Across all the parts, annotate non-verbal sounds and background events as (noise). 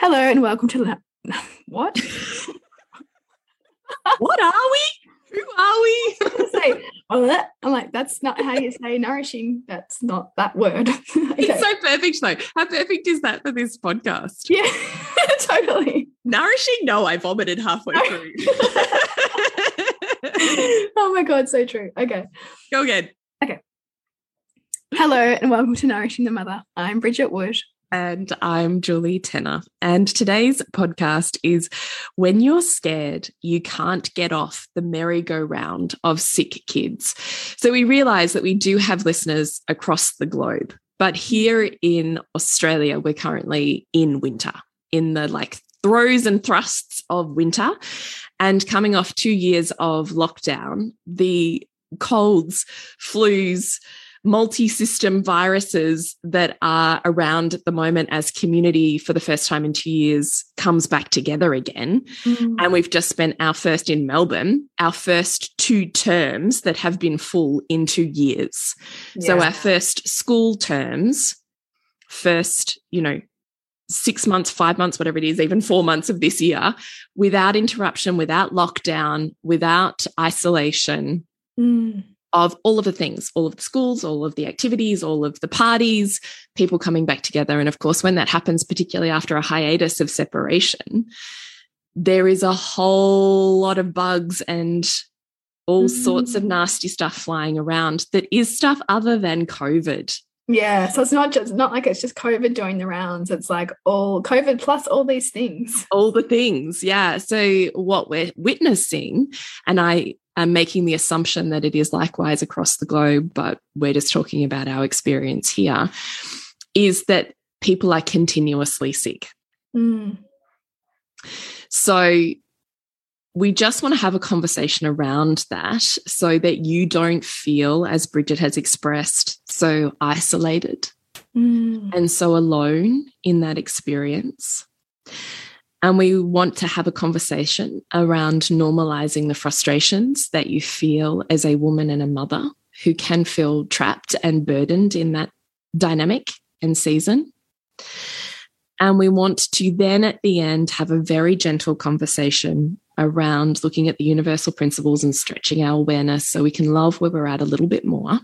Hello and welcome to La- (laughs) what? (laughs) what are we? Who are we? say, oh, I'm like, that's not how you say nourishing. That's not that word. (laughs) okay. It's so perfect, though. How perfect is that for this podcast? Yeah, totally. Nourishing? No, I vomited halfway through. oh my God, so true. Okay. Go again. Okay. Hello and welcome to Nourishing the Mother. I'm Bridget Wood. And I'm Julie Tenner. And today's podcast is When You're Scared, You Can't Get Off the Merry-Go-Round of Sick Kids. So we realize that we do have listeners across the globe. But here in Australia, we're currently in winter, in the like throes and thrusts of winter. And coming off two years of lockdown, the colds, flus, multi system viruses that are around at the moment as community for the first time in two years comes back together again. Mm. And we've just spent our first in Melbourne, our first two terms that have been full in two years. Yeah. So our first school terms, first, you know, six months, five months, whatever it is, even four months of this year, without interruption, without lockdown, without isolation. Mm of all of the things, all of the schools, all of the activities, all of the parties, people coming back together. And of course, when that happens, particularly after a hiatus of separation, there is a whole lot of bugs and all mm. sorts of mm. nasty stuff flying around that is stuff other than COVID. Yeah, so it's not just not like it's just COVID doing the rounds. It's like all COVID plus all these things. All the things, yeah. So what we're witnessing, and I am making the assumption that it is likewise across the globe, but we're just talking about our experience here, is that people are continuously sick. Mm. So we just want to have a conversation around that so that you don't feel, as Bridget has expressed, so isolated mm. and so alone in that experience. And we want to have a conversation around normalizing the frustrations that you feel as a woman and a mother who can feel trapped and burdened in that dynamic and season. And we want to then at the end have a very gentle conversation around looking at the universal principles and stretching our awareness so we can love where we're at a little bit more.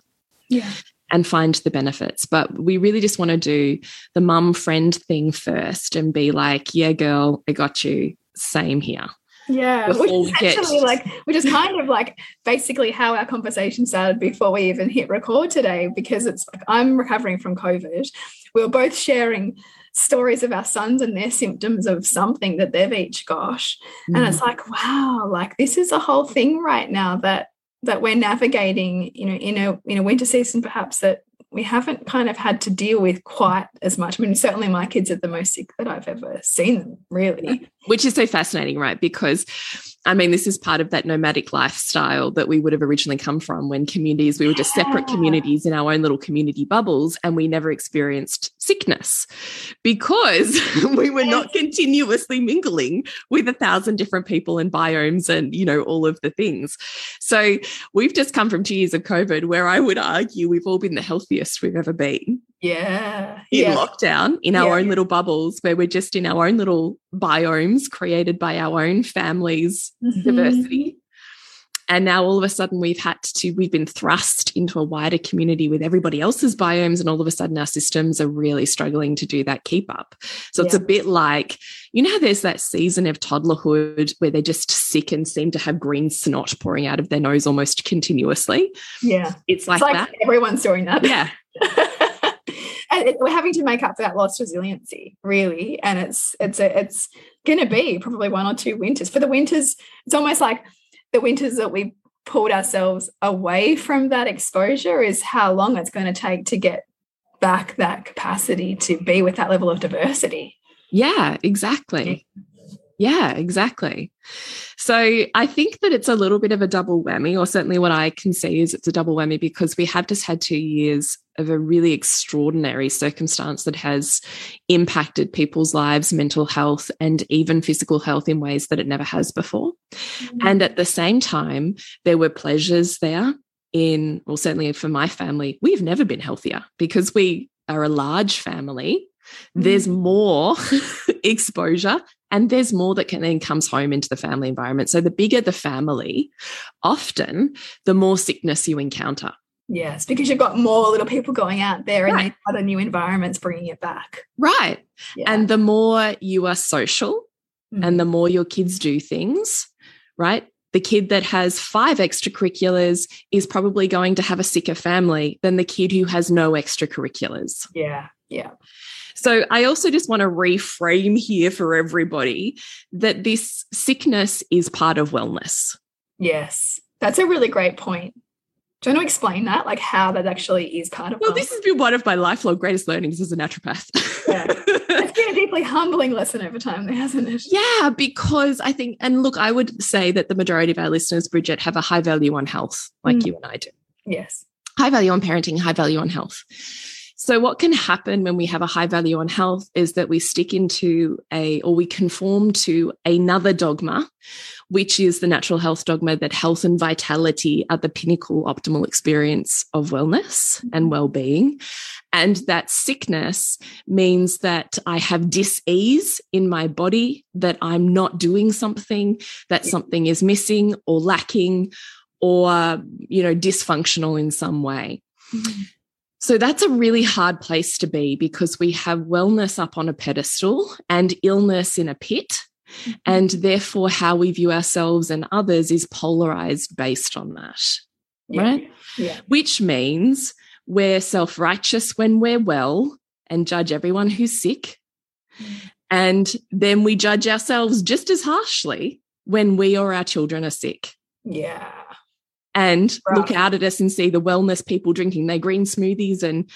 Yeah and find the benefits. But we really just want to do the mum friend thing first and be like, yeah, girl, I got you. Same here. Yeah, which is actually get... like, which is kind of like basically how our conversation started before we even hit record today, because it's like I'm recovering from COVID. We were both sharing stories of our sons and their symptoms of something that they've each got. Mm. And it's mm. like, wow, like this is a whole thing right now that that we're navigating, you know, in a in a winter season perhaps that we haven't kind of had to deal with quite as much. I mean, certainly my kids are the most sick that I've ever seen them, really. Which is so fascinating, right? Because I mean, this is part of that nomadic lifestyle that we would have originally come from when communities, we were just separate communities in our own little community bubbles, and we never experienced sickness because (laughs) (laughs) we were not continuously mingling with a thousand different people and biomes and, you know, all of the things. So we've just come from two years of COVID where I would argue we've all been the healthiest we've ever been. Yeah. In yeah. lockdown, in our Yeah. own little bubbles where we're just in our own little biomes created by our own families Mhm. diversity. And now all of a sudden we've had to, we've been thrust into a wider community with everybody else's biomes. And all of a sudden our systems are really struggling to do that keep up. So it's a bit like, you know, how there's that season of toddlerhood where they're just sick and seem to have green snot pouring out of their nose almost continuously. Yeah. It's like, it's like that. everyone's doing that. Yeah. (laughs) and it, we're having to make up for that lost resiliency, really. And it's it's a, it's going to be probably one or two winters. For the winters, it's almost like the winters that we pulled ourselves away from that exposure is how long it's going to take to get back that capacity to be with that level of diversity. Yeah, exactly. Yeah, exactly. So I think that it's a little bit of a double whammy, or certainly what I can see is it's a double whammy because we have just had two years of a really extraordinary circumstance that has impacted people's lives, mental health, and even physical health in ways that it never has before. Mm-hmm. And at the same time, there were pleasures there in, well, certainly for my family, we've never been healthier because we are a large family. There's mm. more (laughs) exposure and there's more that can then comes home into the family environment. So the bigger the family, often the more sickness you encounter. Yes, because you've got more little people going out there and Right. these other new environments bringing it back. Right. Yeah. And the more you are social Mm. and the more your kids do things, right? The kid that has five extracurriculars is probably going to have a sicker family than the kid who has no extracurriculars. yeah, yeah. So I also just want to reframe here for everybody that this sickness is part of wellness. Yes, that's a really great point. Do you want to explain that, like how that actually is part of? Well, wellness? this has been one of my lifelong greatest learnings as a naturopath. Yeah. (laughs) it's been a deeply humbling lesson over time, hasn't it? yeah, because I think, and look, I would say that the majority of our listeners, Bridget, have a high value on health, like Mm. you and I do. Yes. high value on parenting, high value on health. So, what can happen when we have a high value on health is that we stick into a, or we conform to another dogma, which is the natural health dogma that health and vitality are the pinnacle optimal experience of wellness mm-hmm. and well being. And that sickness means that I have dis ease in my body, that I'm not doing something, that something is missing or lacking or you know dysfunctional in some way mm-hmm. So that's a really hard place to be because we have wellness up on a pedestal and illness in a pit. Mm-hmm. And therefore how we view ourselves and others is polarized based on that right? Yeah. which means we're self-righteous when we're well and judge everyone who's sick. Mm. And then we judge ourselves just as harshly when we or our children are sick. Yeah. And look out at us and see the wellness people drinking their green smoothies and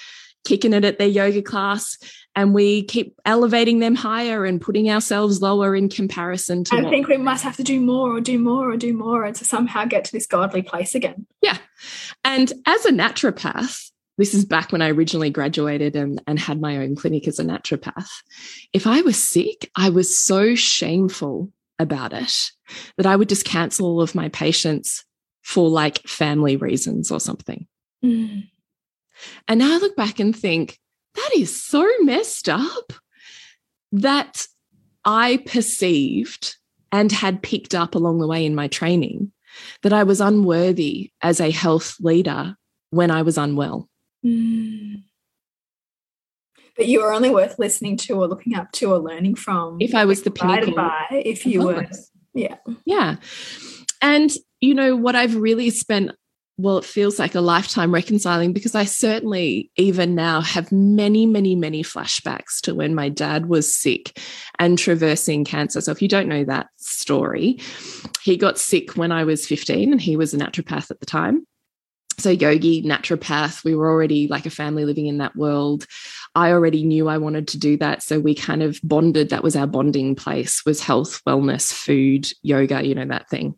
kicking it at their yoga class. And we keep elevating them higher and putting ourselves lower in comparison to I think we must have to do more or do more or do more and to somehow get to this godly place again. Yeah. And as a naturopath, this is back when I originally graduated and, and had my own clinic as a naturopath. If I was sick, I was so shameful about it that I would just cancel all of my patients for like family reasons or something. Mm. And now I look back and think, that is so messed up that I perceived and had picked up along the way in my training that I was unworthy as a health leader when I was unwell. Mm. That you are only worth listening to or looking up to or learning from. If I was the pinnacle. by if you were yeah. Yeah. And, you know, what I've really spent, well, it feels like a lifetime reconciling because I certainly, even now, have many, many, many flashbacks to when my dad was sick and traversing cancer. So, if you don't know that story, he got sick when I was 15 and he was a naturopath at the time. So, yogi, naturopath, we were already like a family living in that world. I already knew I wanted to do that. So we kind of bonded. That was our bonding place was health, wellness, food, yoga, you know, that thing.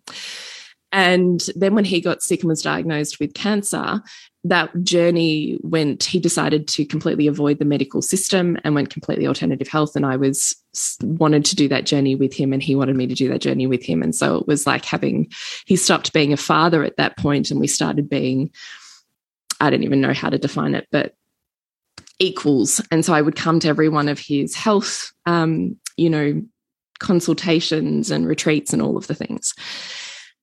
And then when he got sick and was diagnosed with cancer, that journey went, he decided to completely avoid the medical system and went completely alternative health. And I was wanted to do that journey with him and he wanted me to do that journey with him. And so it was like having, he stopped being a father at that point and we started being, I don't even know how to define it, but equals. And so I would come to every one of his health, um, you know, consultations and retreats and all of the things.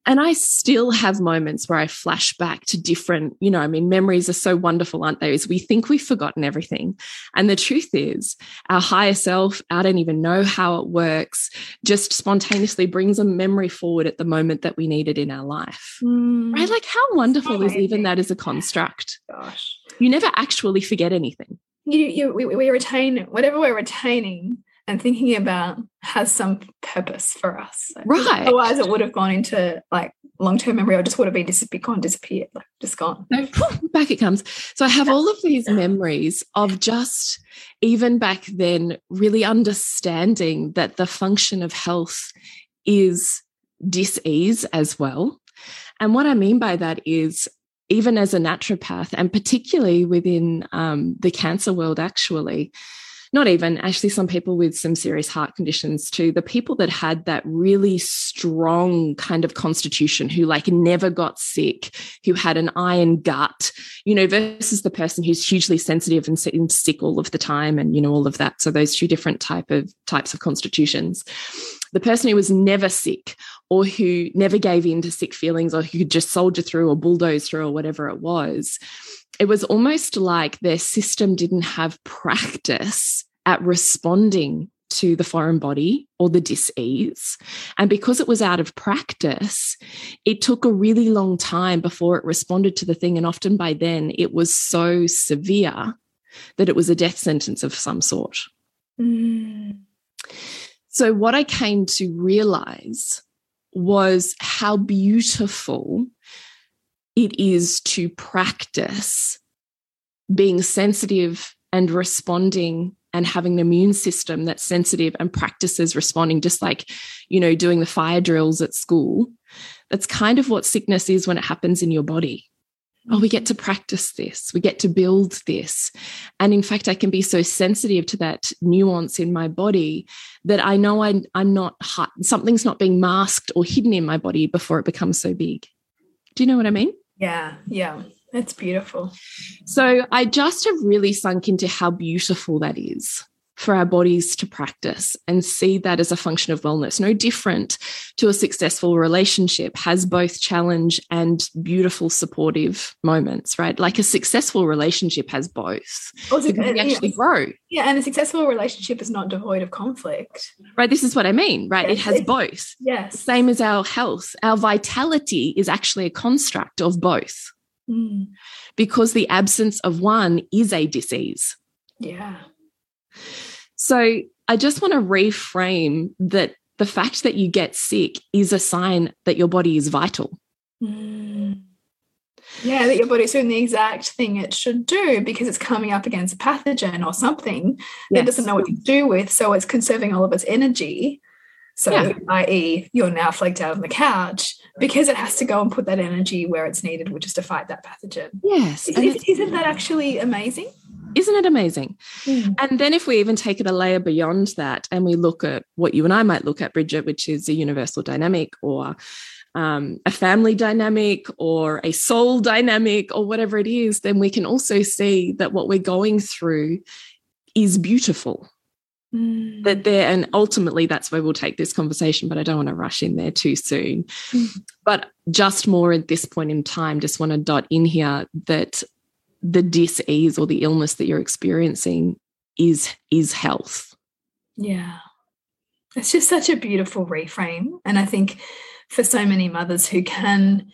And I still have moments where I flash back to different, you know, I mean, memories are so wonderful, aren't they? As we think we've forgotten everything. And the truth is, our higher self, I don't even know how it works, just spontaneously brings a memory forward at the moment that we need it in our life. Mm. Right? Like, how wonderful is even that as a construct? Gosh. You never actually forget anything. You, you, we, we retain whatever we're retaining and thinking about has some purpose for us. Right. Otherwise, it would have gone into like long term memory or just would have been dis- gone, disappeared, like just gone. No, (laughs) back it comes. So I have all of these memories of just even back then really understanding that the function of health is dis-ease as well. And what I mean by that is even as a naturopath and particularly within um, the cancer world actually not even actually some people with some serious heart conditions too. The people that had that really strong kind of constitution who like never got sick who had an iron gut you know versus the person who's hugely sensitive and sick all of the time and you know all of that. So those two different type of types of constitutions. The person who was never sick or who never gave in to sick feelings or who could just soldier through or bulldoze through or whatever it was it was almost like their system didn't have practice at responding to the foreign body or the dis-ease. And because it was out of practice it took a really long time before it responded to the thing. And often by then it was so severe that it was a death sentence of some sort. Mm. so what i came to realize was how beautiful it is to practice being sensitive and responding and having an immune system that's sensitive and practices responding just like you know doing the fire drills at school. That's kind of what sickness is when it happens in your body. Oh we get to practice this. We get to build this. And in fact i can be so sensitive to that nuance in my body that i know I, i'm not something's not being masked or hidden in my body before it becomes so big. Do you know what i mean yeah, yeah. That's beautiful. So I just have really sunk into how beautiful that is for our bodies to practice and see that as a function of wellness. No different to a successful relationship, has both challenge and beautiful supportive moments, right? Like a successful relationship has both. Also, we actually yes. grow. Yeah, and a successful relationship is not devoid of conflict. Right. This is what I mean, right? Yes. It has both. Yes. Same as our health. Our vitality is actually a construct of both. Mm. Because the absence of one is a disease. Yeah. So I just want to reframe that the fact that you get sick is a sign that your body is vital. Mm. Yeah, that your body's doing the exact thing it should do because it's coming up against a pathogen or something yes. it doesn't know what to do with. So it's conserving all of its energy. So, yeah. i.e., you're now flaked out on the couch because it has to go and put that energy where it's needed, which is to fight that pathogen. Yes. Is, isn't that actually amazing? Isn't it amazing? Mm. And then if we even take it a layer beyond that and we look at what you and I might look at, Bridget, which is a universal dynamic or um, a family dynamic or a soul dynamic or whatever it is, then we can also see that what we're going through is beautiful. Mm. That there, and ultimately that's where we'll take this conversation, but I don't want to rush in there too soon. Mm. But just more at this point in time, just want to dot in here that the dis-ease or the illness that you're experiencing is is health. Yeah. It's just such a beautiful reframe and i think for so many mothers who can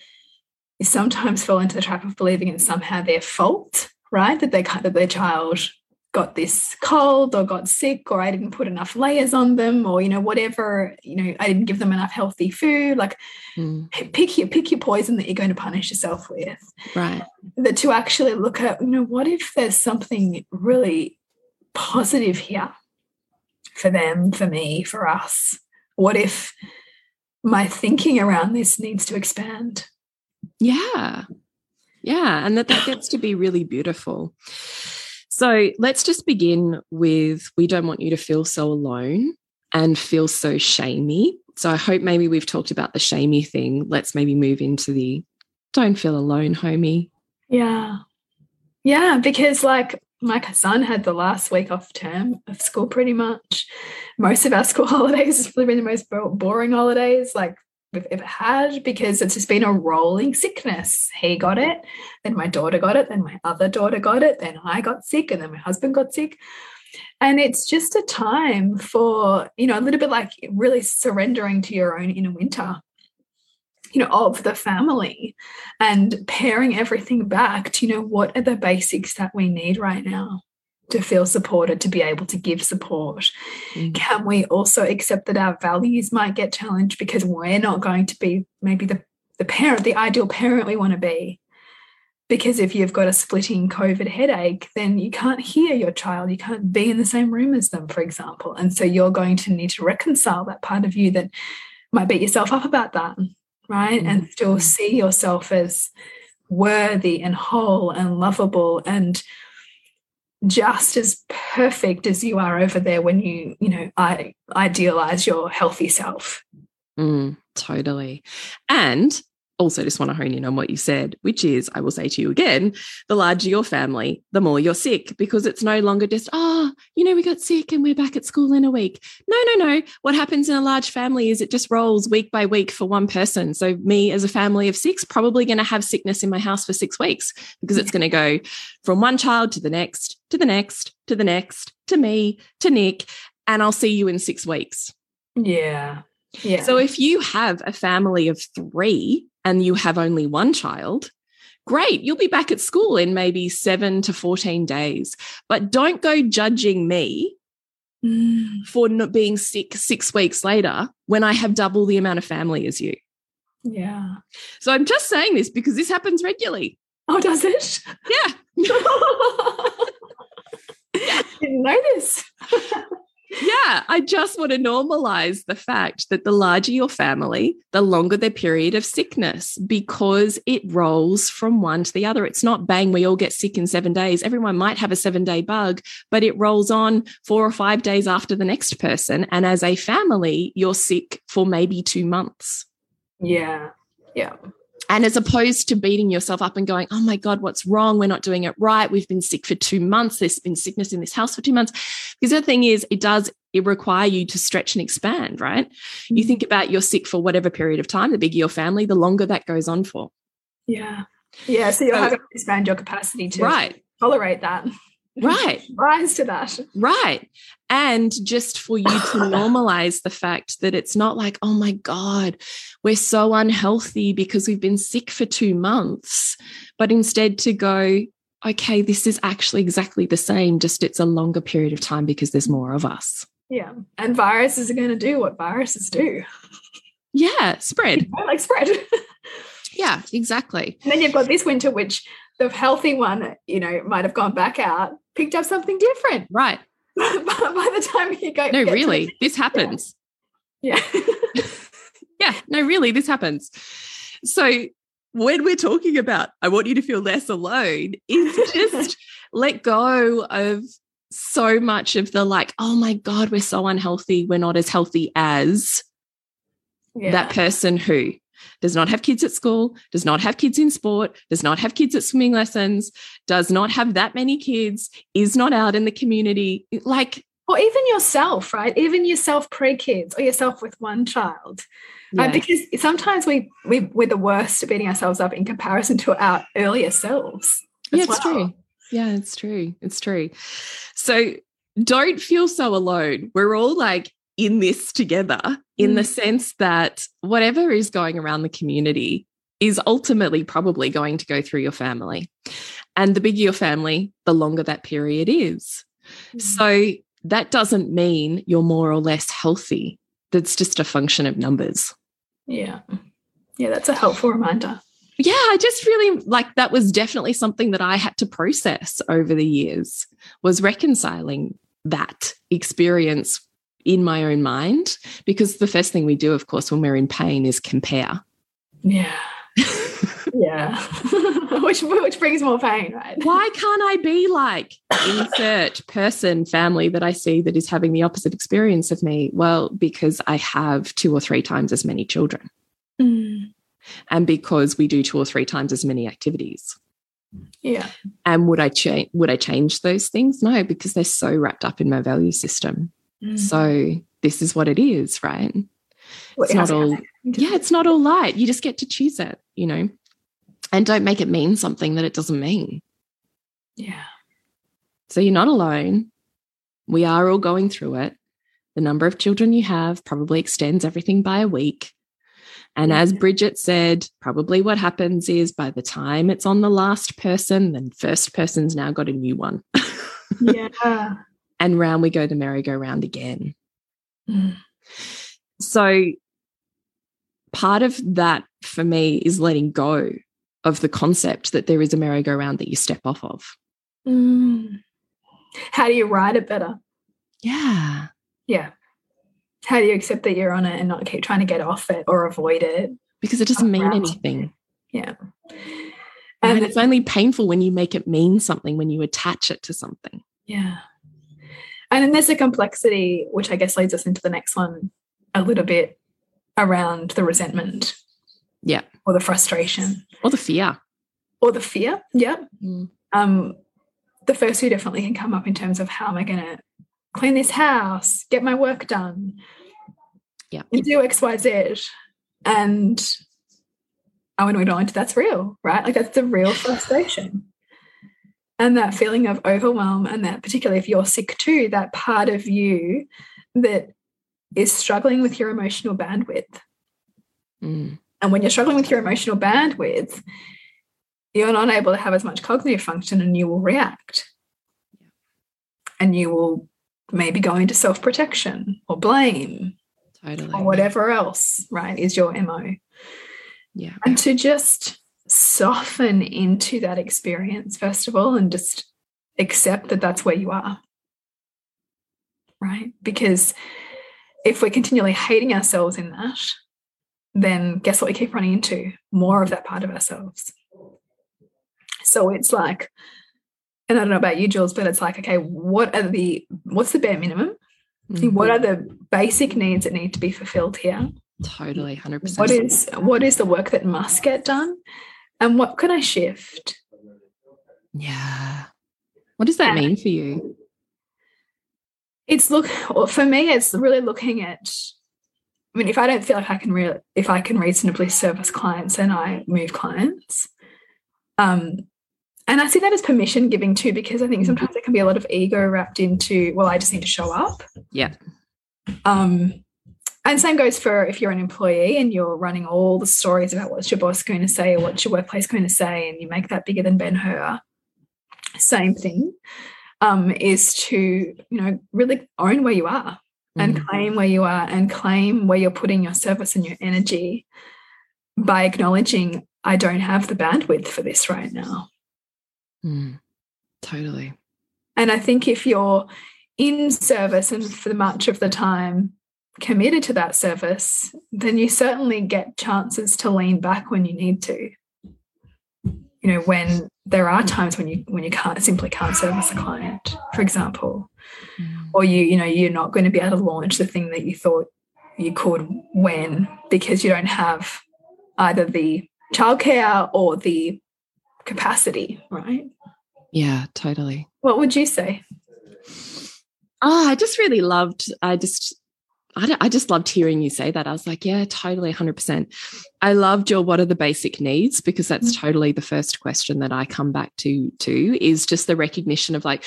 sometimes fall into the trap of believing it's somehow their fault right? That they that their child got this cold or got sick or I didn't put enough layers on them or you know whatever you know I didn't give them enough healthy food like mm. pick your pick your poison that you're going to punish yourself with right that to actually look at you know what if there's something really positive here for them, for me, for us? What if my thinking around this needs to expand? Yeah. Yeah. And that, that gets to be really beautiful. So let's just begin with we don't want you to feel so alone and feel so shamey. So I hope maybe we've talked about the shamey thing. Let's maybe move into the don't feel alone, homie. Yeah. Yeah. Because like my son had the last week off term of school pretty much. Most of our school (laughs) holidays has probably been the most boring holidays. Like we've ever had because it's just been a rolling sickness. He got it, then my daughter got it, then my other daughter got it, then I got sick, and then my husband got sick. And it's just a time for, you know, a little bit like really surrendering to your own inner winter, you know, of the family and paring everything back to, you know, what are the basics that we need right now? To feel supported, to be able to give support? Mm. Can we also accept that our values might get challenged because we're not going to be maybe the, the parent, the ideal parent we want to be? Because if you've got a splitting COVID headache, then you can't hear your child. You can't be in the same room as them, for example. And so you're going to need to reconcile that part of you that might beat yourself up about that, right? Mm. And still mm. see yourself as worthy and whole and lovable and just as perfect as you are over there when you you know i idealize your healthy self. Mm, totally. And also just want to hone in on what you said, which is I will say to you again, the larger your family, the more you're sick because it's no longer just, oh, you know, we got sick and we're back at school in a week. No, no, no. What happens in a large family is it just rolls week by week for one person. So, me as a family of six, probably going to have sickness in my house for six weeks because it's going to go from one child to the next, to the next, to the next, to me, to Nick. And I'll see you in six weeks. Yeah. Yeah. So if you have a family of three, and you have only one child, great, you'll be back at school in maybe seven to 14 days. But don't go judging me mm. for not being sick six weeks later when I have double the amount of family as you. Yeah. So I'm just saying this because this happens regularly. Oh, does it? Yeah. yeah. (laughs) (laughs) Didn't know this. (laughs) yeah, I just want to normalize the fact that the larger your family, the longer their period of sickness because it rolls from one to the other. It's not bang, we all get sick in seven days. Everyone might have a seven day bug, but it rolls on four or five days after the next person. And as a family, you're sick for maybe two months. Yeah. Yeah. And as opposed to beating yourself up and going, oh my God, what's wrong? We're not doing it right. We've been sick for two months. There's been sickness in this house for two months. Because the thing is, it does it require you to stretch and expand, right? Mm-hmm. You think about you're sick for whatever period of time, the bigger your family, the longer that goes on for. Yeah. Yeah. So you so, have to expand your capacity to right. tolerate that. Right. (laughs) Rise to that. Right. And just for you to (laughs) normalize the fact that it's not like, oh my God, we're so unhealthy because we've been sick for two months, but instead to go, okay, this is actually exactly the same, just it's a longer period of time because there's more of us. Yeah. And viruses are going to do what viruses do. Yeah. Spread. You (laughs) know, like spread. yeah, exactly. And then you've got this winter, which the healthy one, you know, might have gone back out, picked up something different. Right. (laughs) by the time you go, no, really, this (laughs) happens. Yeah. Yeah. (laughs) yeah. No, really, this happens. So when we're talking about, I want you to feel less alone, is just let go of so much of the like, oh my God, we're so unhealthy. We're not as healthy as yeah. that person who does not have kids at school, does not have kids in sport, does not have kids at swimming lessons, does not have that many kids, is not out in the community. Like, or even yourself, right? Even yourself pre kids or yourself with one child. Uh, yeah. Uh, because sometimes we, we, we're the worst at beating ourselves up in comparison to our earlier selves. Yeah, it's well. true. Yeah, it's true. It's true. So don't feel so alone. We're all like in this together in mm. the sense that whatever is going around the community is ultimately probably going to go through your family. And the bigger your family, the longer that period is. Mm. So that doesn't mean you're more or less healthy. That's just a function of numbers. Yeah. Yeah, that's a helpful reminder. yeah, I just really like that was definitely something that I had to process over the years was reconciling that experience in my own mind because the first thing we do of course when we're in pain is compare. Yeah. yeah. (laughs) which which brings more pain, right? Why can't I be like insert (coughs) person, family that I see that is having the opposite experience of me? Well, because I have two or three times as many children. Mm. And because we do two or three times as many activities. Yeah. And would I change would I change those things? No, because they're so wrapped up in my value system. Mm. So this is what it is, right? Well, It's it not all yeah, it's not all light. You just get to choose it, you know. And don't make it mean something that it doesn't mean. Yeah. So you're not alone. We are all going through it. The number of children you have probably extends everything by a week. And as Bridget said, probably what happens is by the time it's on the last person, then first person's now got a new one. (laughs) Yeah. And round we go the merry-go-round again. Mm. So part of that for me is letting go of the concept that there is a merry-go-round that you step off of. Mm. How do you ride it better? Yeah. Yeah. How do you accept that you're on it and not keep trying to get off it or avoid it? Because it doesn't mean anything. Yeah. And And it's only painful when you make it mean something, when you attach it to something. yeah. And then there's a complexity, which I guess leads us into the next one a little bit around the resentment. Yeah. Or the frustration Or the fear. or the fear. Yeah. Mm. Um, the first two definitely can come up in terms of how am I going to clean this house, get my work done, Yeah. and do X, Y, Z. And I want to acknowledge that's real, right? Like that's the real frustration. And that feeling of overwhelm, and that particularly if you're sick too, that part of you that is struggling with your emotional bandwidth. Mm. And when you're struggling with your emotional bandwidth, you're not able to have as much cognitive function and you will react. And you will maybe go into self protection or blame Totally. or whatever else, right, is your MO. Yeah. And to just soften into that experience, first of all, and just accept that that's where you are. Right? Because if we're continually hating ourselves in that, then guess what we keep running into? More of that part of ourselves. So it's like, and I don't know about you, Jules, but it's like, okay, what are the what's the bare minimum? Mhm. What are the basic needs that need to be fulfilled here? Totally. 100%. what is what is the work that must get done and what can i shift Yeah. What does that And- mean for you? it's look for me it's really looking at i mean if i don't feel like i can really if i can reasonably service clients then i move clients um and i see that as permission giving too because i think sometimes there can be a lot of ego wrapped into well i just need to show up Yeah. Um, and same goes for if you're an employee and you're running all the stories about what's your boss going to say or what's your workplace going to say, and you make that bigger than Ben Hur. Same thing um, is to you know really own where you are and Mhm. claim where you are and claim where you're putting your service and your energy by acknowledging I don't have the bandwidth for this right now. Mm. Totally. And I think if you're in service and for much of the time committed to that service, then you certainly get chances to lean back when you need to. You know, when there are times when you when you can't simply can't service a client, for example, Mm. or you you know you're not going to be able to launch the thing that you thought you could when because you don't have either the childcare or the capacity, right? Yeah, totally. What would you say? Oh, I just really loved, I just, I, I just loved hearing you say that. I was like, yeah, totally, 100%. I loved your what are the basic needs because that's mm. totally the first question that I come back to, too, is just the recognition of like,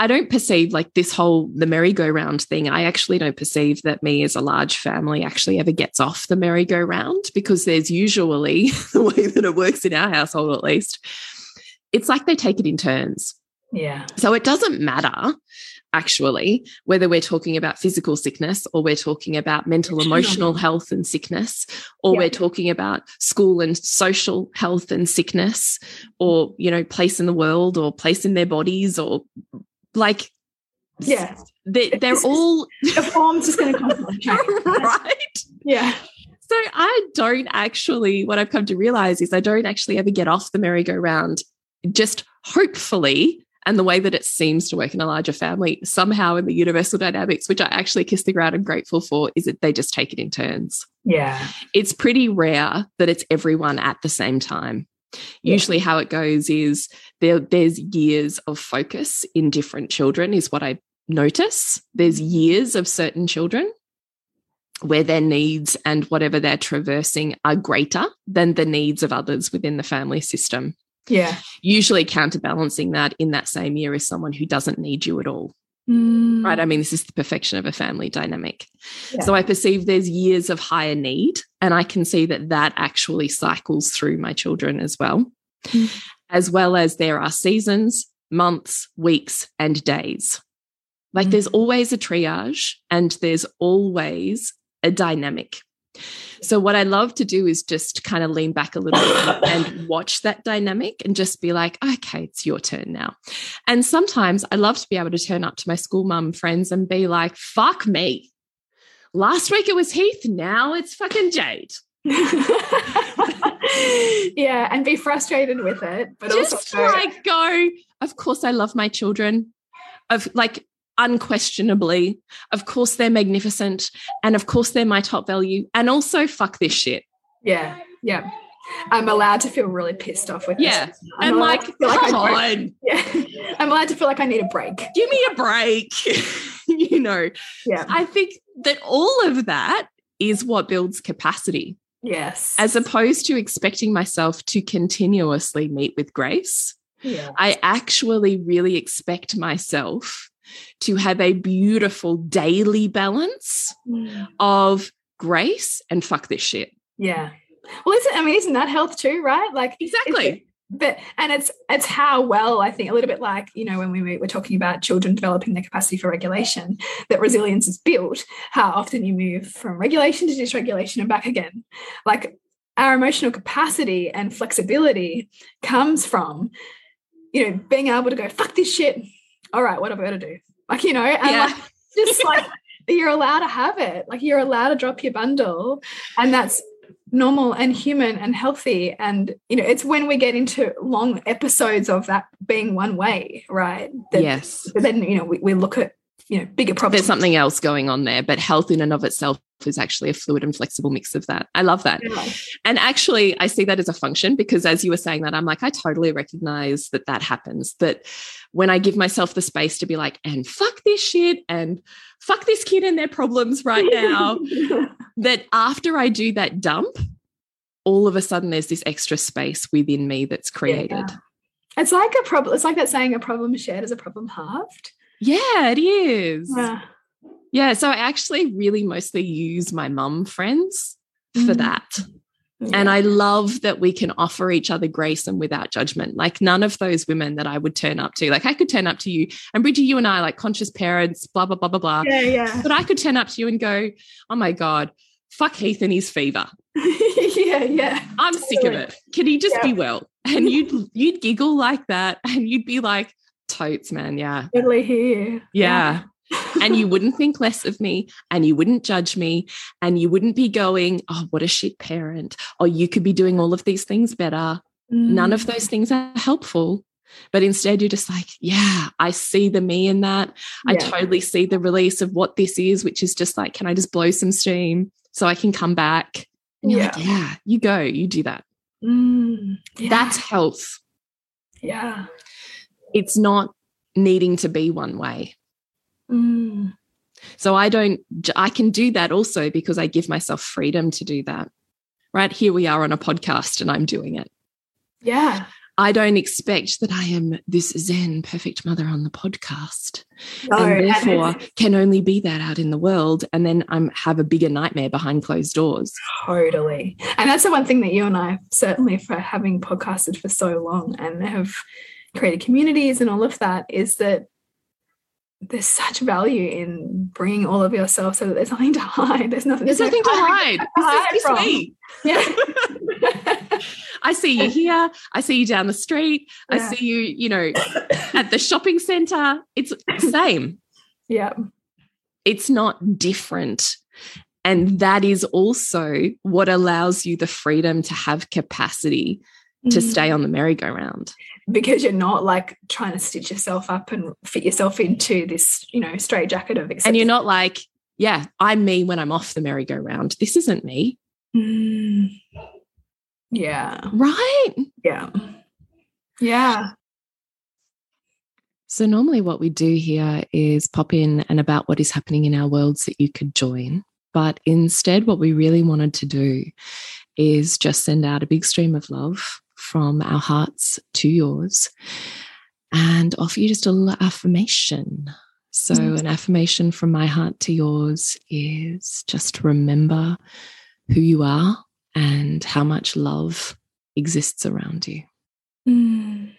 I don't perceive like this whole the merry-go-round thing. I actually don't perceive that me as a large family actually ever gets off the merry-go-round because there's usually (laughs) the way that it works in our household, at least. It's like they take it in turns. Yeah. So it doesn't matter actually, whether we're talking about physical sickness or we're talking about mental, emotional health and sickness, or yeah. we're talking about school and social health and sickness, or, you know, place in the world or place in their bodies or like, yeah, they, they're all the form's just going to come (laughs) right. Yeah. So I don't actually, what I've come to realize is I don't actually ever get off the merry-go-round. Just hopefully and the way that it seems to work in a larger family, somehow in the universal dynamics, which I actually kiss the ground and grateful for, is that they just take it in turns. Yeah. It's pretty rare that it's everyone at the same time. Yeah. Usually, how it goes is there, there's years of focus in different children, is what I notice. There's mm-hmm. years of certain children where their needs and whatever they're traversing are greater than the needs of others within the family system. Yeah. Usually counterbalancing that in that same year is someone who doesn't need you at all. Mm. Right. I mean, this is the perfection of a family dynamic. Yeah. So I perceive there's years of higher need, and I can see that that actually cycles through my children as well, mm. as well as there are seasons, months, weeks, and days. Like mm. there's always a triage and there's always a dynamic. So, what I love to do is just kind of lean back a little bit and watch that dynamic and just be like, okay, it's your turn now. And sometimes I love to be able to turn up to my school mum friends and be like, fuck me. Last week it was Heath, now it's fucking Jade. (laughs) yeah, and be frustrated with it, but just also like go. Of course, I love my children. Of like unquestionably. Of course, they're magnificent. And of course, they're my top value. And also, fuck this shit. Yeah. Yeah. I'm allowed to feel really pissed off with yeah. This. And like, come like on. (laughs) Yeah. I'm allowed to feel like I need a break. Give me a break. (laughs) you know. Yeah. I think that all of that is what builds capacity. Yes. As opposed to expecting myself to continuously meet with grace. Yeah. I actually really expect myself to have a beautiful daily balance mm. of grace and fuck this shit. Yeah. Well, isn't I mean, isn't that health too, right? Like exactly. But and it's it's how well I think a little bit like you know when we were talking about children developing their capacity for regulation that resilience is built. How often you move from regulation to dysregulation and back again, like our emotional capacity and flexibility comes from you know being able to go fuck this shit all right, what have I got to do? Like, you know, and yeah. like, just like (laughs) you're allowed to have it. Like you're allowed to drop your bundle. And that's normal and human and healthy. And, you know, it's when we get into long episodes of that being one way, right? That, yes. Then, you know, we, we look at you know bigger problems there's something else going on there but health in and of itself is actually a fluid and flexible mix of that i love that yeah. and actually i see that as a function because as you were saying that i'm like i totally recognize that that happens that when i give myself the space to be like and fuck this shit and fuck this kid and their problems right now (laughs) that after i do that dump all of a sudden there's this extra space within me that's created yeah. it's like a problem it's like that saying a problem shared is a problem halved yeah, it is. Yeah. Yeah. So I actually really mostly use my mum friends for mm. that. Yeah. And I love that we can offer each other grace and without judgment. Like none of those women that I would turn up to, like I could turn up to you and Bridget, you and I, like conscious parents, blah, blah, blah, blah, blah. Yeah, yeah. But I could turn up to you and go, oh my God, fuck Heath and his fever. (laughs) yeah, yeah. I'm totally. sick of it. Can he just yeah. be well? And you'd (laughs) you'd giggle like that and you'd be like, Totes, man. Yeah. Totally here. Yeah. yeah. And you wouldn't think less of me and you wouldn't judge me and you wouldn't be going, oh, what a shit parent. Or you could be doing all of these things better. Mm. None of those things are helpful. But instead, you're just like, yeah, I see the me in that. Yeah. I totally see the release of what this is, which is just like, can I just blow some steam so I can come back? And you're yeah. like, yeah, you go, you do that. Mm, yeah. That's health. Yeah it's not needing to be one way. Mm. So I don't, I can do that also because I give myself freedom to do that. Right here we are on a podcast and I'm doing it. Yeah. I don't expect that I am this Zen perfect mother on the podcast. No, and therefore can only be that out in the world. And then I'm have a bigger nightmare behind closed doors. Totally. And that's the one thing that you and I certainly for having podcasted for so long and have created communities and all of that is that there's such value in bringing all of yourself so that there's nothing to hide. (laughs) There's nothing. There's, nothing no to hide. to This hide from. me. (laughs) Yeah. (laughs) I see you here. I see you down the street. I see you, you know, at the shopping center. It's the same. (coughs) yeah. It's not different. And that is also what allows you the freedom to have capacity to Mm. stay on the merry-go-round. Because you're not like trying to stitch yourself up and fit yourself into this, you know, straight jacket of acceptance. And you're not like, yeah, I'm me when I'm off the merry-go-round. This isn't me. Mm. Yeah. Right. Yeah. Yeah. So, normally, what we do here is pop in and about what is happening in our worlds that you could join. But instead, what we really wanted to do is just send out a big stream of love from our hearts to yours and offer you just a little affirmation. So, Mhm. an affirmation from my heart to yours is just remember who you are and how much love exists around you. Mm.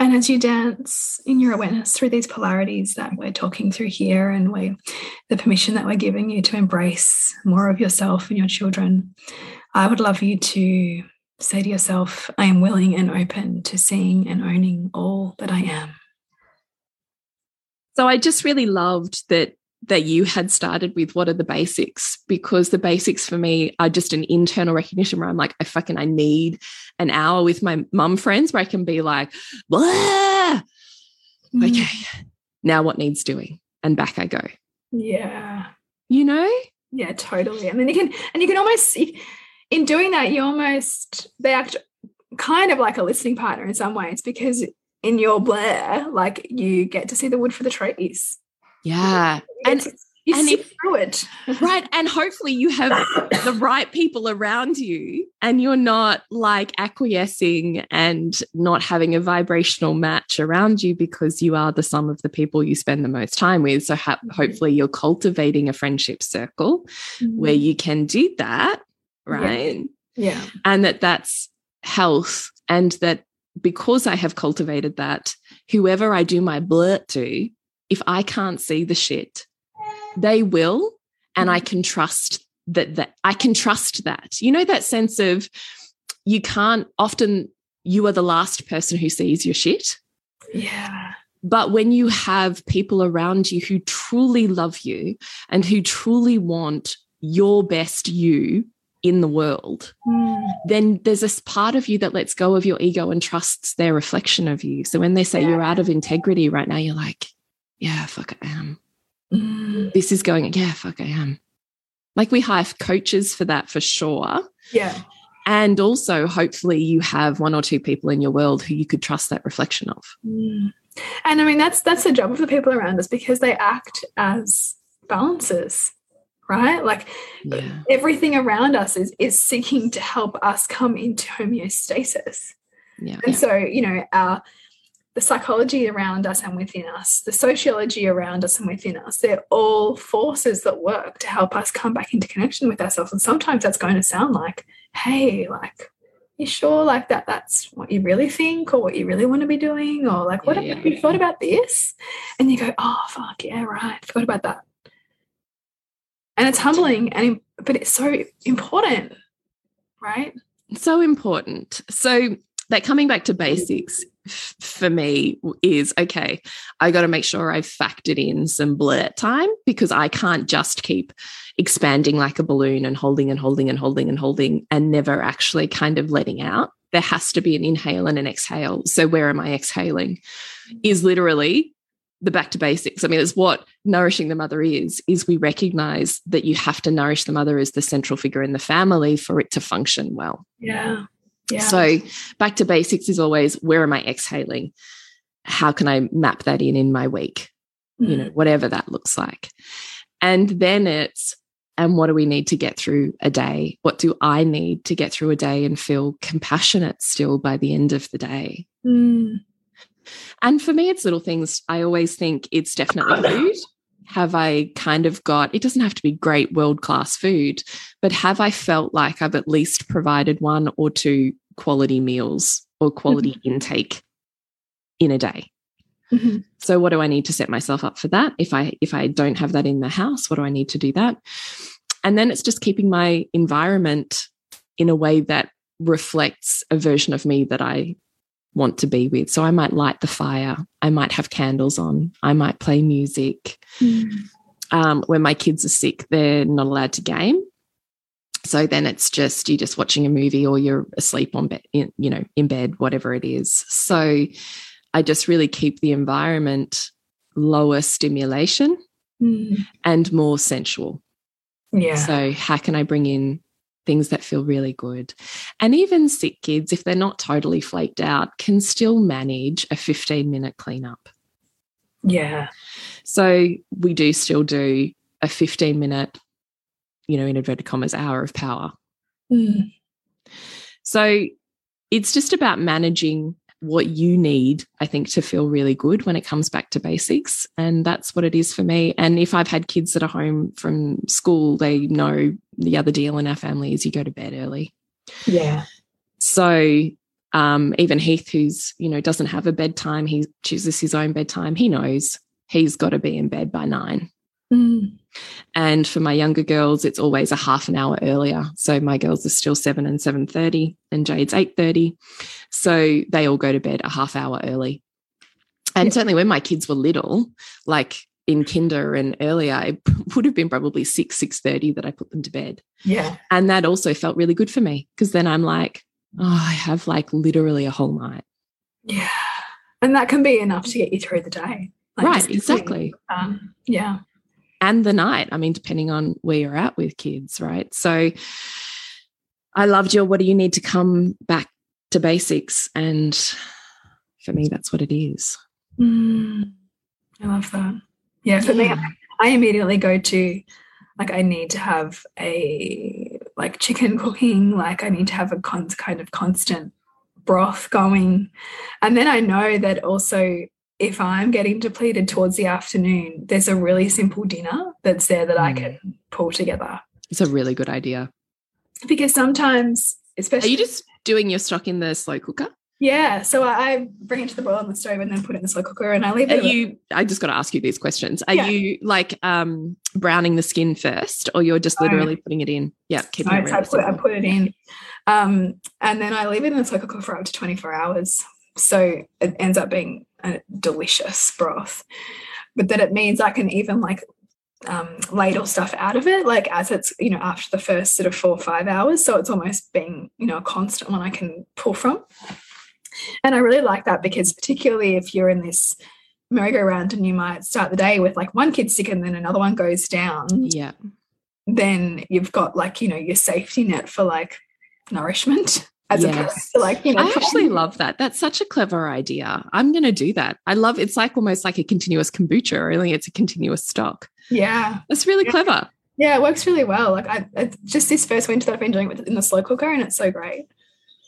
And as you dance in your awareness through these polarities that we're talking through here, and we, the permission that we're giving you to embrace more of yourself and your children, I would love you to say to yourself, I am willing and open to seeing and owning all that I am. So I just really loved that that you had started with what are the basics because the basics for me are just an internal recognition where I'm like I fucking I need an hour with my mum friends where I can be like blah Mm. okay now what needs doing and back I go Yeah. you know Yeah, totally. And then you can, and you can almost, in doing that, you almost, they act kind of like a listening partner in some ways because in your blare, like you get to see the wood for the trees. yeah. And- you and see if- through it. right. And hopefully you have the right people around you and you're not like acquiescing and not having a vibrational match around you because you are the sum of the people you spend the most time with. So ha- mm-hmm. hopefully you're cultivating a friendship circle where mm-hmm. you can do that right? Yeah. and that that's health and that because i have cultivated that whoever i do my blurt to if i can't see the shit they will and i mm-hmm. can trust that that i can trust that. You know that sense of you can't often you are the last person who sees your shit. Yeah. but when you have people around you who truly love you and who truly want your best you in the world Mm. then there's this part of you that lets go of your ego and trusts their reflection of you. So when they say you're out of integrity right now, you're like, yeah, fuck, I am. Mm. This is going, yeah, fuck, I am. Like we hire coaches for that for sure. Yeah. And also, hopefully, you have one or two people in your world who you could trust that reflection of. Mm. And I mean, that's that's the job of the people around us because they act as balances, right? Like Yeah. everything around us is is seeking to help us come into homeostasis. Yeah. And so, you know, our the psychology around us and within us, the sociology around us and within us, they're all forces that work to help us come back into connection with ourselves. And sometimes that's going to sound like, hey, like, you sure like that that's what you really think or what you really want to be doing? Or like, what Yeah, have you yeah. thought about this? And you go, oh fuck, yeah, right. Forgot about that. And it's humbling and but it's so important, right? so important. So that coming back to basics for me is okay. I got to make sure I've factored in some blurt time because I can't just keep expanding like a balloon and holding and holding and holding and holding and never actually kind of letting out. There has to be an inhale and an exhale. So where am I exhaling? Is literally the back to basics. I mean, it's what nourishing the mother is, is we recognize that you have to nourish the mother as the central figure in the family for it to function well. Yeah. Yeah. So back to basics is always where am I exhaling? How can I map that in in my week? You know, whatever that looks like. And then it's, and what do we need to get through a day? What do I need to get through a day and feel compassionate still by the end of the day? Mm. And for me, it's little things. I always think it's definitely food. Have I kind of got, it doesn't have to be great world class food, but have I felt like I've at least provided one or two quality meals or quality intake in a day? Mm-hmm. So what do I need to set myself up for that? If I if I don't have that in the house, what do I need to do that? And then it's just keeping my environment in a way that reflects a version of me that I want to be with. So I might light the fire, I might have candles on, I might play music. Mm. Um, when my kids are sick, they're not allowed to game. So then it's just you're just watching a movie or you're asleep on bed, in, you know, in bed, whatever it is. So I just really keep the environment lower stimulation mm. and more sensual. Yeah. So how can I bring in things that feel really good? And even sick kids, if they're not totally flaked out, can still manage a 15 minute cleanup. Yeah. So we do still do a 15 minute, you know, in inverted commas, hour of power. Mm. So it's just about managing what you need, I think, to feel really good when it comes back to basics. And that's what it is for me. And if I've had kids that are home from school, they know the other deal in our family is you go to bed early. Yeah. So um, even Heath, who's, you know, doesn't have a bedtime, he chooses his own bedtime. He knows he's got to be in bed by nine. Mm. And for my younger girls, it's always a half an hour earlier. So my girls are still seven and seven thirty, and Jade's eight thirty. So they all go to bed a half hour early. And yeah. certainly when my kids were little, like in kinder and earlier, it (laughs) would have been probably six six thirty that I put them to bed. Yeah, and that also felt really good for me because then I'm like, oh, I have like literally a whole night. Yeah, and that can be enough to get you through the day. Like right, exactly. Um, yeah and the night. I mean, depending on where you're at with kids, right? So I loved your what do you need to come back to basics? And for me, that's what it is. Mm, I love that. Yeah, for yeah. me, I immediately go to like I need to have a like chicken cooking, like I need to have a con- kind of constant broth going. And then I know that also if I'm getting depleted towards the afternoon, there's a really simple dinner that's there that mm. I can pull together. It's a really good idea. Because sometimes, especially. Are you just doing your stock in the slow cooker? Yeah. So I bring it to the boil on the stove and then put it in the slow cooker and I leave it. Are you, I just got to ask you these questions. Are yeah. you like um, browning the skin first or you're just literally putting it in? Yeah. Keeping it I, put, I put it in. Um, and then I leave it in the slow cooker for up to 24 hours. So it ends up being a delicious broth. But that it means I can even like um, ladle stuff out of it, like as it's, you know, after the first sort of four or five hours. So it's almost being, you know, a constant one I can pull from. And I really like that because, particularly if you're in this merry-go-round and you might start the day with like one kid sick and then another one goes down. Yeah. Then you've got like, you know, your safety net for like nourishment as yes. opposed to like you know i actually love that. That's such a clever idea. I'm going to do that. I love it's like almost like a continuous kombucha only it's a continuous stock. Yeah. That's really yeah. clever. Yeah it works really well. Like i just this first winter that i've been doing it in the slow cooker and it's so great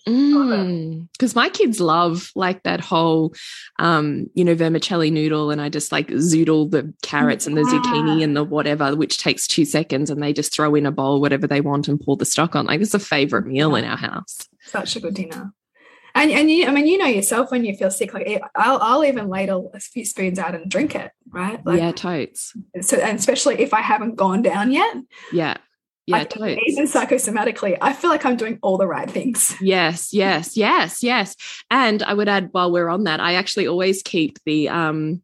because mm, my kids love like that whole um you know vermicelli noodle and i just like zoodle the carrots and the zucchini and the whatever which takes two seconds and they just throw in a bowl whatever they want and pour the stock on like it's a favorite meal in our house such a good dinner. And and you, I mean, you know yourself when you feel sick. Like I'll I'll even ladle a few spoons out and drink it, right? Like, yeah, totes. So and especially if I haven't gone down yet. Yeah. Yeah, totes. Even psychosomatically, I feel like I'm doing all the right things. Yes, yes, yes, yes. And I would add, while we're on that, I actually always keep the um,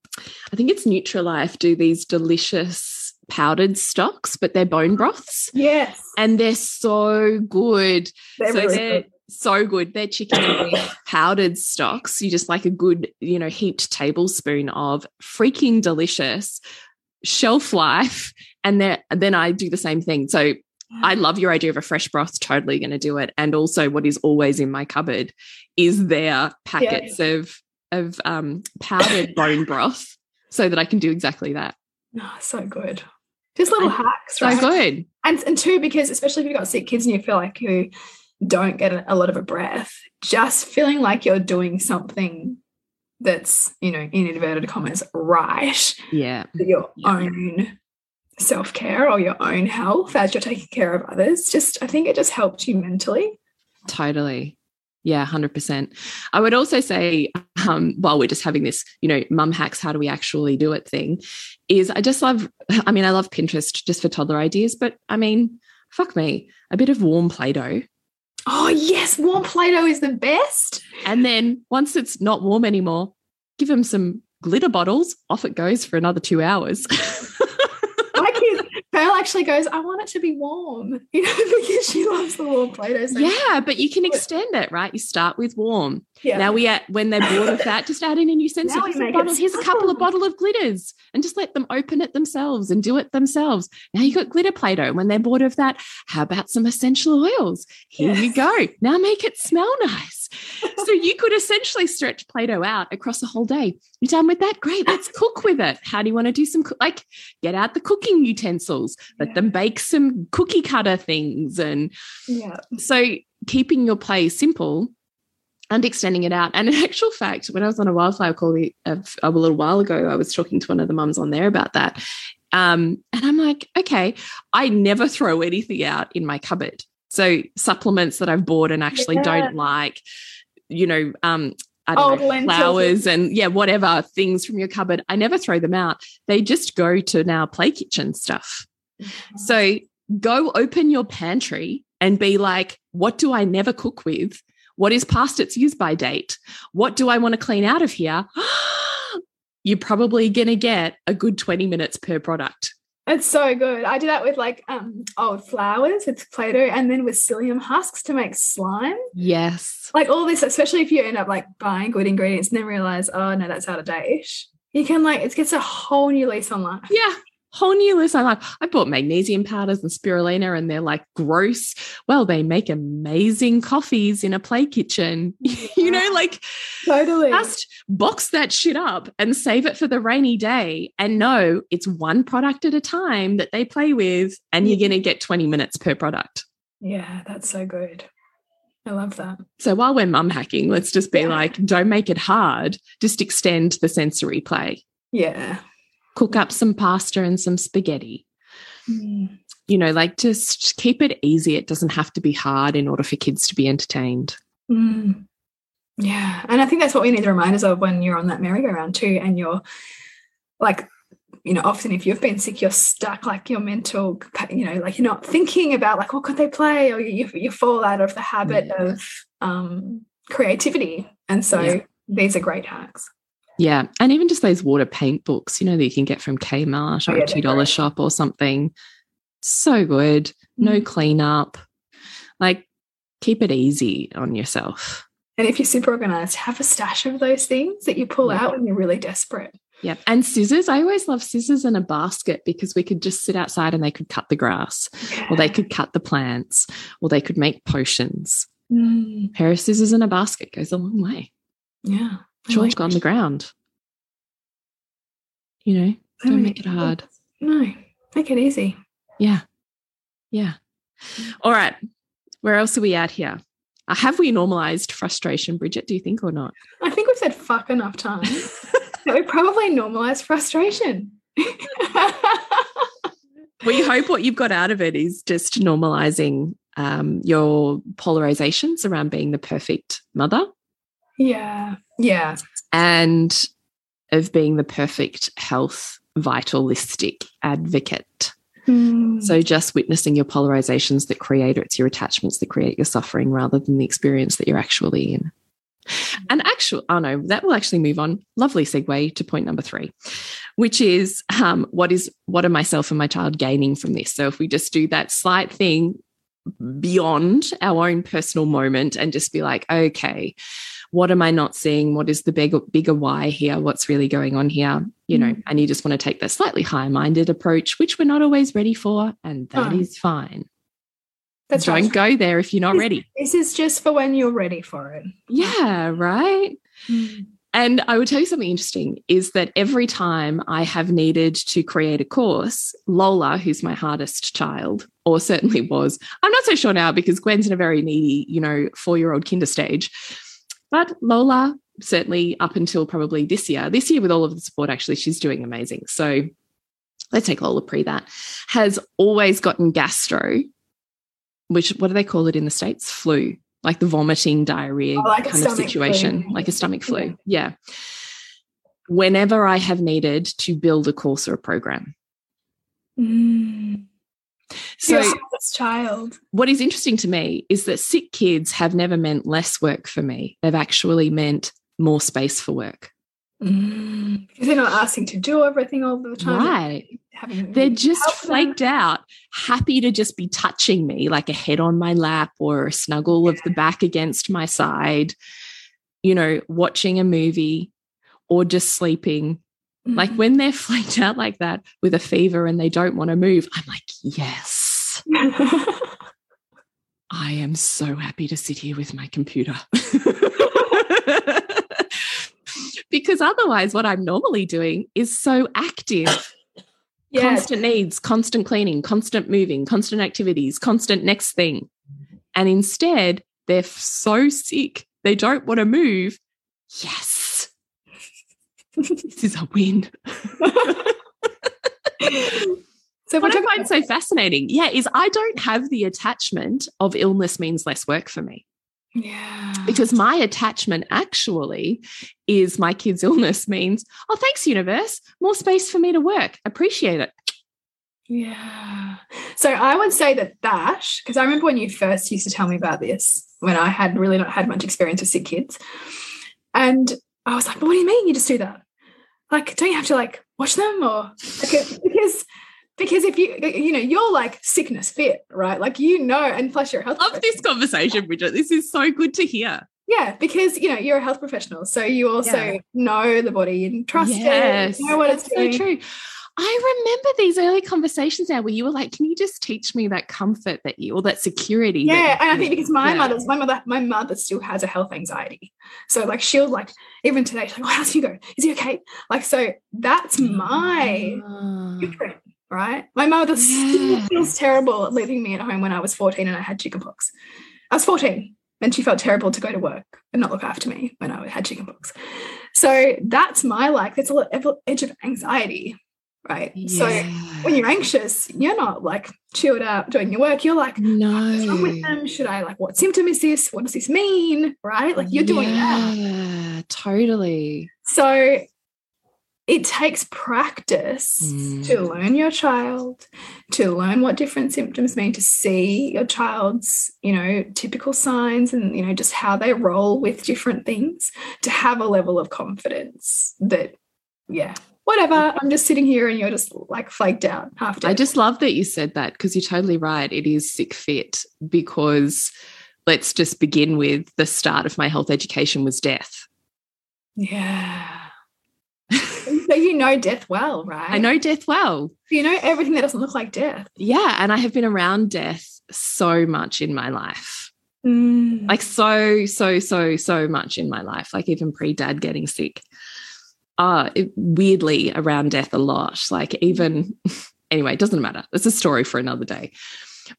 I think it's Nutrilife do these delicious powdered stocks, but they're bone broths. Yes. And they're so good. They're so really they're, good so good. They're chicken and beef powdered stocks. You just like a good, you know, heaped tablespoon of freaking delicious shelf life. And then I do the same thing. So I love your idea of a fresh broth, totally going to do it. And also, what is always in my cupboard is their packets yeah. of of um, powdered (laughs) bone broth so that I can do exactly that. Oh, so good. Just little and hacks, right? So good. And, and two, because especially if you've got sick kids and you feel like you don't get a lot of a breath, just feeling like you're doing something that's, you know, in inverted commas, right. Yeah. Your yeah. own self care or your own health as you're taking care of others. Just, I think it just helped you mentally. Totally. Yeah, 100%. I would also say, um, while we're just having this, you know, mum hacks, how do we actually do it thing, is I just love, I mean, I love Pinterest just for toddler ideas, but I mean, fuck me, a bit of warm Play Doh. Oh, yes, warm Play Doh is the best. And then once it's not warm anymore, give them some glitter bottles, off it goes for another two hours. (laughs) Pearl actually goes, I want it to be warm, (laughs) you know, because she loves the warm Play-Doh. So yeah, but you can extend it, right? You start with warm. Yeah. Now we at when they're bored of that, just add in a new sensor. Here's, a, bottle, here's a couple of bottle of glitters and just let them open it themselves and do it themselves. Now you got glitter Play-Doh. When they're bored of that, how about some essential oils? Here yes. you go. Now make it smell nice. so you could essentially stretch Play-Doh out across a whole day. You're done with that? Great. Let's cook with it. How do you want to do some like get out the cooking utensils, let yeah. them bake some cookie cutter things and yeah. So keeping your play simple and extending it out. And in (laughs) actual fact, when I was on a wildflower call a, a, little while ago, I was talking to one of the mums on there about that. Um, and I'm like, okay, I never (laughs) throw anything out in my cupboard. So supplements that I've bought and actually yeah. don't like, you know, um, I don't know, flowers and yeah, whatever things from your cupboard. I never throw them out. They just go to now play kitchen stuff. Mm-hmm. So go open your pantry and be like, what do I never cook with? What is past its use by date? What do I want to clean out of here? (gasps) You're probably going to get a good 20 minutes per product. It's so good. I do that with like um old flowers, it's Play-Doh, and then with psyllium husks to make slime. Yes. Like all this, especially if you end up like buying good ingredients and then realize, oh no, that's out of date. You can like it gets a whole new lease on life. Yeah whole new list. I'm like, I bought magnesium powders and spirulina, and they're like gross. Well, they make amazing coffees in a play kitchen. (laughs) You know, like totally just box that shit up and save it for the rainy day. And know it's one product at a time that they play with, and you're gonna get 20 minutes per product. Yeah, that's so good. I love that. So while we're mum hacking, let's just be yeah. like, don't make it hard. Just extend the sensory play. Yeah cook up some pasta and some spaghetti. Mm. You know, like just keep it easy. It doesn't have to be hard in order for kids to be entertained. Mm. Yeah. And I think that's what we need to remind us of when you're on that merry-go-round too. And you're like, you know, often if you've been sick, you're stuck, like your mental, you know, like you're not thinking about like what could they play, or you you fall out of the habit yeah. of um, creativity. And so yeah. these are great hacks. Yeah. And even just those water paint books, you know, that you can get from Kmart or oh, yeah, a $2 shop or something. So good. No mm. cleanup. Like, keep it easy on yourself. And if you're super organized, have a stash of those things that you pull yeah. out when you're really desperate. Yeah. And scissors. I always love scissors in a basket because we could just sit outside and they could cut the grass yeah. or they could cut the plants or they could make potions. Mm. pair of scissors in a basket goes a long way. Yeah chalk on the ground. You know, don't make it hard. No, make it easy. Yeah. Yeah. All right. Where else are we at here? Uh, have we normalized frustration, Bridget? Do you think or not? I think we've said fuck enough times that (laughs) we probably normalized frustration. (laughs) we hope what you've got out of it is just normalizing um, your polarizations around being the perfect mother yeah. Yeah. And of being the perfect health vitalistic advocate. Mm. So just witnessing your polarizations that create it's your attachments that create your suffering rather than the experience that you're actually in. And actual, oh no, that will actually move on. Lovely segue to point number three, which is um, what is what are myself and my child gaining from this? So if we just do that slight thing beyond our own personal moment and just be like, okay, what am I not seeing? What is the bigger, bigger why here? What's really going on here? You know, mm. and you just want to take that slightly higher minded approach, which we're not always ready for, and that oh. is fine. That's Don't right. go there if you're not this, ready. This is just for when you're ready for it. Yeah, right. Mm. And I would tell you something interesting is that every time I have needed to create a course, Lola, who's my hardest child, or certainly was, I'm not so sure now because Gwen's in a very needy, you know, four year old kinder stage. But Lola, certainly up until probably this year, this year with all of the support, actually, she's doing amazing. So let's take Lola pre that, has always gotten gastro, which what do they call it in the States? Flu. like the vomiting diarrhea Oh, like kind of situation, flu. like a stomach Yeah. flu. Yeah. Whenever I have needed to build a course or a program. Mm. So, child. what is interesting to me is that sick kids have never meant less work for me. They've actually meant more space for work. Mm. Because they're not asking to do everything all the time. Right. They're just help them. flaked out, happy to just be touching me, like a head on my lap or a snuggle of the back against my side, you know, watching a movie or just sleeping. Like Mm. when they're (laughs) flaked out like that with a fever and they don't want to move, I'm like, yes, I am so happy to sit here with my computer. (laughs) because otherwise, what I'm normally doing is so active. yeah. constant needs, constant cleaning, constant moving, constant activities, constant next thing. And instead, they're so sick, they don't want to move. Yes. (laughs) this is a win. (laughs) so What I find so fascinating, yeah, is I don't have the attachment of illness means less work for me yeah. because my attachment actually is my kid's (laughs) illness means, oh, thanks, universe, more space for me to work. Appreciate it. Yeah. So I would say that that, because I remember when you first used to tell me about this, when I had really not had much experience with sick kids. And I was like, but what do you mean you just do that? Like, don't you have to like watch them or because because if you you know you're like sickness fit, right? Like you know, and plus you're a health Love this conversation, Bridget. This is so good to hear. Yeah, because you know you're a health professional, so you also Yeah. know the body and trust Yes, it, know what it's so true. I remember these early conversations now where you were like, "Can you just teach me that comfort that you, or that security?" Yeah, and I think because my Yeah. mother's my mother my mother still has a health anxiety, so like she'll like even today she's like, "Oh, how's Hugo? Is he okay?" Like so that's my ah. blueprint, right? My mother Yeah. still feels terrible at leaving me at home when I was fourteen and I had chickenpox. I was fourteen, and she felt terrible to go to work and not look after me when I had chickenpox. So that's my like that's a little edge of anxiety, right? So when you're anxious, you're not like chilled out doing your work. You're like, what's wrong with no, them? Should I like what symptom is this? What does this mean? Right? Like you're doing that. Yeah, totally. So it takes practice Mm. to learn your child, to learn what different symptoms mean, to see your child's, you know, typical signs and, you know, just how they roll with different things, to have a level of confidence that, yeah, whatever, I'm just sitting here and you're just like flaked out dead. I just love that you said that because you're totally right. It is sick fit because let's just begin with the start of my health education was death. yeah. (laughs) so you know death well, right? I know death well. You know everything that doesn't look like death. Yeah. And I have been around death so much in my life. Mm. Like so, so, so, so much in my life. Like even pre dad getting sick. Uh weirdly around death a lot. Like even (laughs) anyway, it doesn't matter. It's a story for another day.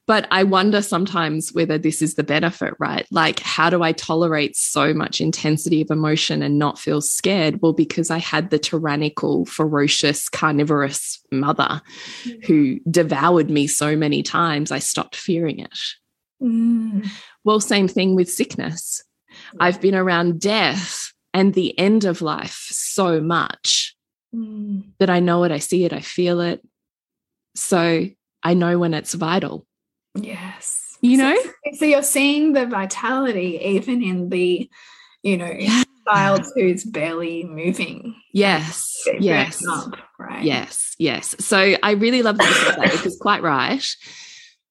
But I wonder sometimes whether this is the benefit, right? Like, how do I tolerate so much intensity of emotion and not feel scared? Well, because I had the tyrannical, ferocious, carnivorous mother who devoured me so many times, I stopped fearing it. Mm. Well, same thing with sickness. I've been around death and the end of life so much Mm. that I know it, I see it, I feel it. So I know when it's vital. Yes. You know? So, you're seeing the vitality even in the, you know, Yeah. child who's barely moving. Yes. Getting Yes. Up, right. Yes. Yes. So I really love that you said that because quite right.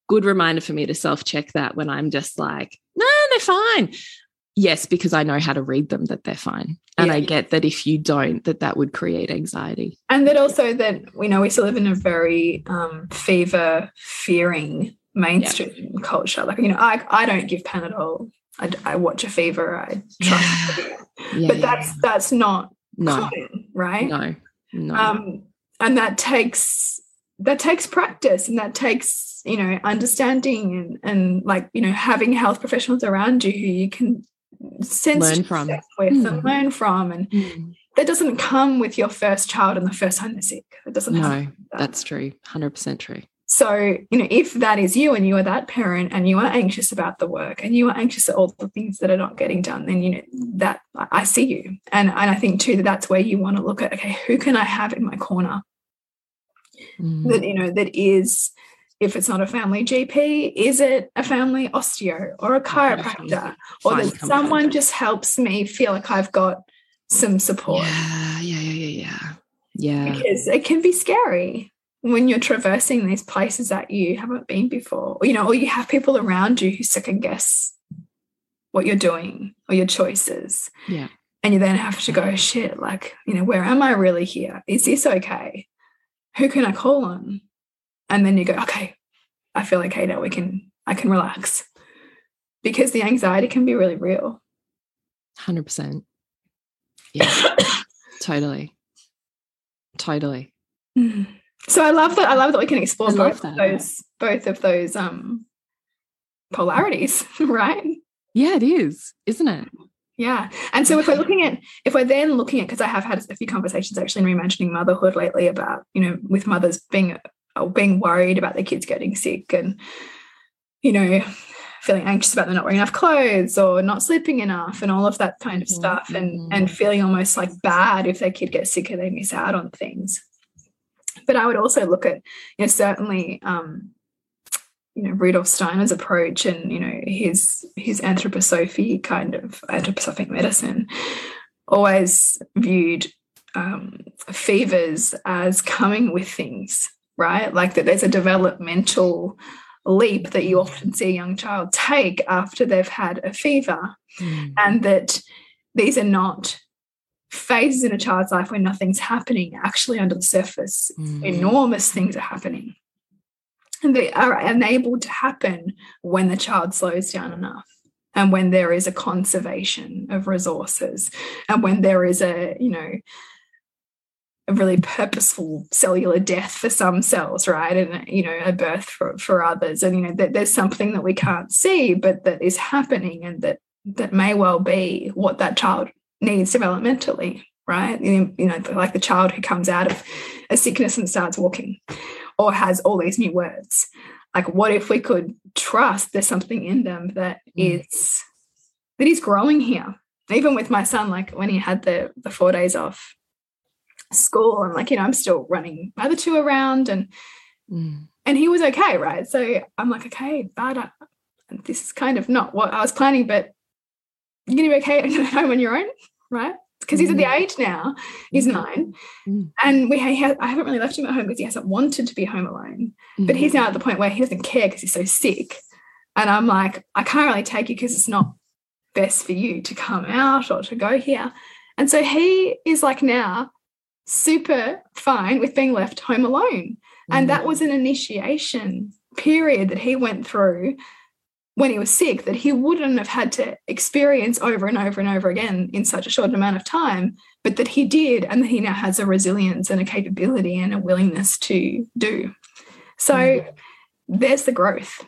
Good reminder for me to self check that when I'm just like, no, they're fine. Yes, because I know how to read them that they're fine. And Yeah. I get that if you don't, that that would create anxiety. And that also that we know we still live in a very um, fever fearing mainstream culture. Like, you know, I, I don't give Panadol. I, I watch a fever. I trust. Yeah. (laughs) Yeah, but yeah, that's that's not no, common, right? no, no. um, and that takes that takes practice and that takes you know understanding and, and like you know having health professionals around you who you can sense Learn from. with Mm. and learn from and Mm. that doesn't come with your first child and the first time they're sick it doesn't no, that. that's true. 100% true. So, you know, if that is you and you are that parent and you are anxious about the work and you are anxious at all the things that are not getting done, then, you know, that I see you. And, and I think too that that's where you want to look at, okay, who can I have in my corner mm. that, you know, that is, if it's not a family GP, is it a family osteo or a chiropractor or that someone just helps me feel like I've got some support? Yeah, yeah, yeah, yeah. Yeah. Because it can be scary when you're traversing these places that you haven't been before, or, you know, or you have people around you who second guess what you're doing or your choices. Yeah. And you then have to go, shit, like, you know, where am I really here? Is this okay? Who can I call on? And then you go, okay, I feel okay now. We can, I can relax because the anxiety can be really real. 100%. Yeah, (coughs) totally. Totally. Mm. So I love that. I love that we can explore both of those, both of those um, polarities, (laughs) right? Yeah, it is, isn't it? Yeah. And so if we're looking at, if we're then looking at, because I have had a few conversations actually in reimagining motherhood lately about, you know, with mothers being being worried about their kids getting sick and, you know, feeling anxious about them not wearing enough clothes or not sleeping enough and all of that kind of mm-hmm. stuff and mm -hmm. and feeling almost like bad if their kid gets sick and they miss out on things but I would also look at, you know, certainly, um, you know, Rudolf Steiner's approach and, you know, his his anthroposophy kind of anthroposophic medicine always viewed um, fevers as coming with things, right? Like that there's a developmental leap that you often see a young child take after they've had a fever, mm. and that these are not phases in a child's life when nothing's happening, actually under the surface, mm. enormous things are happening. And they are enabled to happen when the child slows down enough and when there is a conservation of resources and when there is a, you know, a really purposeful cellular death for some cells, right? And, you know, a birth for, for others. And, you know, that there's something that we can't see, but that is happening and that that may well be what that child needs developmentally, right? You know, like the child who comes out of a sickness and starts walking or has all these new words. Like, what if we could trust there's something in them that mm. is that is growing here? Even with my son, like when he had the the four days off school, and like, you know, I'm still running my other two around and mm. and he was okay, right? So I'm like, okay, but uh, this is kind of not what I was planning, but you're gonna be okay (laughs) at home on your own, right? Because he's at the mm. age now, he's mm. nine, mm. and we ha I haven't really left him at home because he hasn't wanted to be home alone. Mm. But he's now at the point where he doesn't care because he's so sick, and I'm like, I can't really take you because it's not best for you to come out or to go here. And so he is like now super fine with being left home alone. And that mm. was an initiation period that he went through when he was sick that he wouldn't have had to experience over and over and over again in such a short amount of time, but that he did, and that he now has a resilience and a capability and a willingness to do. So mm. there's the growth.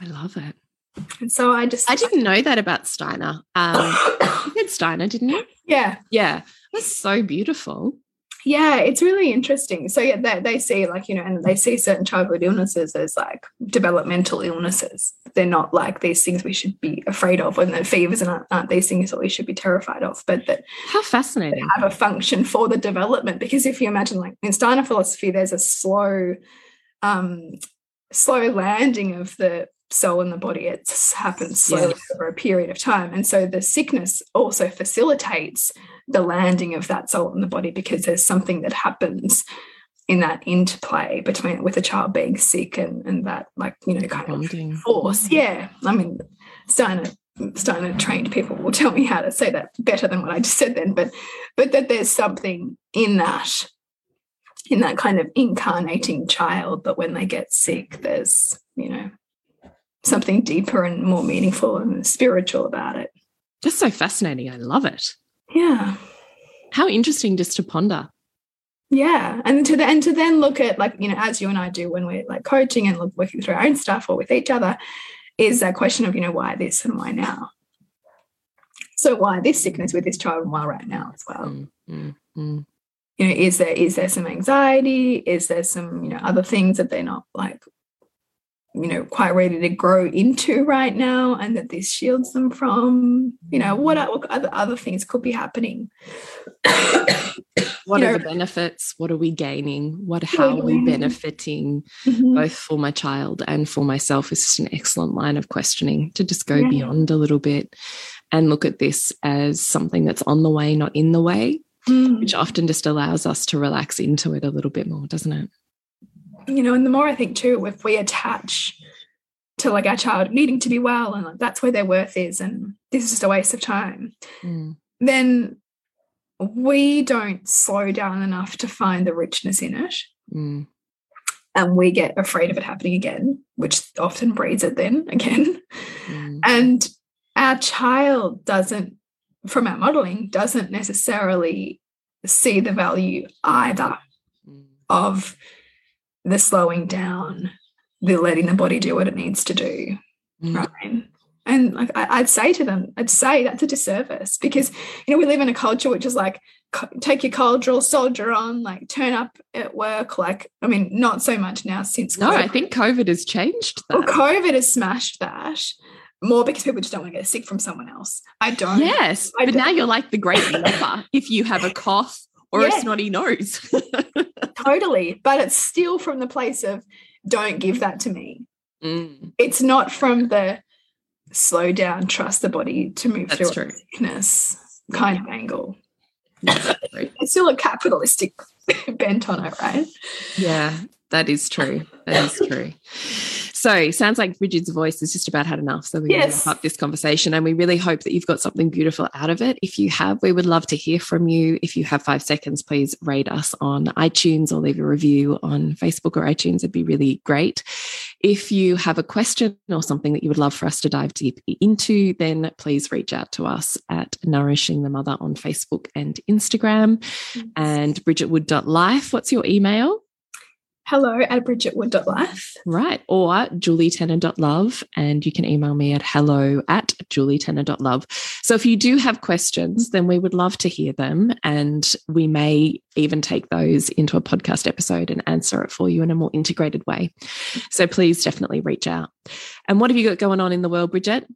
I love it. And so I just I didn't know that about Steiner. Um, (coughs) you said Steiner, didn't you? Yeah. Yeah. That's so beautiful. Yeah it's really interesting. So yeah they, they see like you know and they see certain childhood illnesses as like developmental illnesses. They're not like these things we should be afraid of. And the fevers aren't, aren't these things that we should be terrified of but that how fascinating. have a function for the development. Because if you imagine like in steiner philosophy there's a slow um slow landing of the soul in the body it happens slowly yeah. over a period of time and so the sickness also facilitates the landing of that soul in the body because there's something that happens in that interplay between with a child being sick and and that like you know kind Bonding. of force mm. yeah i mean steiner steiner trained people will tell me how to say that better than what i just said then but but that there's something in that in that kind of incarnating child that when they get sick there's you know something deeper and more meaningful and spiritual about it. Just so fascinating. I love it. Yeah. How interesting just to ponder. Yeah. And to the and to then look at like, you know, as you and I do when we're like coaching and look, working through our own stuff or with each other, is that question of, you know, why this and why now? So why this sickness with this child and why right now as well? Mm, mm, mm. you know, is there is there some anxiety? Is there some, you know, other things that they're not like, you know, quite ready to grow into right now and that this shields them from, you know, what, what other, other things could be happening? what you are know, the benefits? What are we gaining? What how are we benefiting mm -hmm. both for my child and for myself is just an excellent line of questioning to just go yeah. beyond a little bit and look at this as something that's on the way, not in the way mm. which often just allows us to relax into it a little bit more, doesn't it? You know, and the more I think too, if we attach to like our child needing to be well and like that's where their worth is and this is just a waste of time, mm. then we don't slow down enough to find the richness in it. Mm. And we get afraid of it happening again, which often breeds it then again. Mm. And our child doesn't from our modeling doesn't necessarily see the value either mm. of the slowing down, the letting the body do what it needs to do. Mm. Right. And like I, would say to them, I'd say that's a disservice because you know we live in a culture which is like take your cold cultural soldier on, like turn up at work. Like I mean, not so much now since no, COVID. I think COVID has changed that. Well, COVID has smashed that more because people just don't want to get sick from someone else. I don't. Yes, I but don't. now you're like the great if you have a cough or yeah. a snotty nose. (laughs) totally, but it's still from the place of don't give that to me. Mm. It's not from the slow down, trust the body to move That's through sickness kind of angle. it's still a capitalistic (laughs) bent on it, right? Yeah, that is true. That is (laughs) true. So sounds like Bridget's voice has just about had enough. So we're yes. going to wrap up this conversation and we really hope that you've got something beautiful out of it. If you have, we would love to hear from you. If you have five seconds, please rate us on iTunes or leave a review on Facebook or iTunes. It'd be really great. If you have a question or something that you would love for us to dive deep into, then please reach out to us at Nourishing the Mother on Facebook and Instagram yes. and bridgetwood.life. What's your email? Hello at bridgetwood.life. Right. Or julietenner.love. And you can email me at hello at julietenner.love. So if you do have questions, then we would love to hear them. And we may even take those into a podcast episode and answer it for you in a more integrated way. So please definitely reach out. And what have you got going on in the world, Bridget?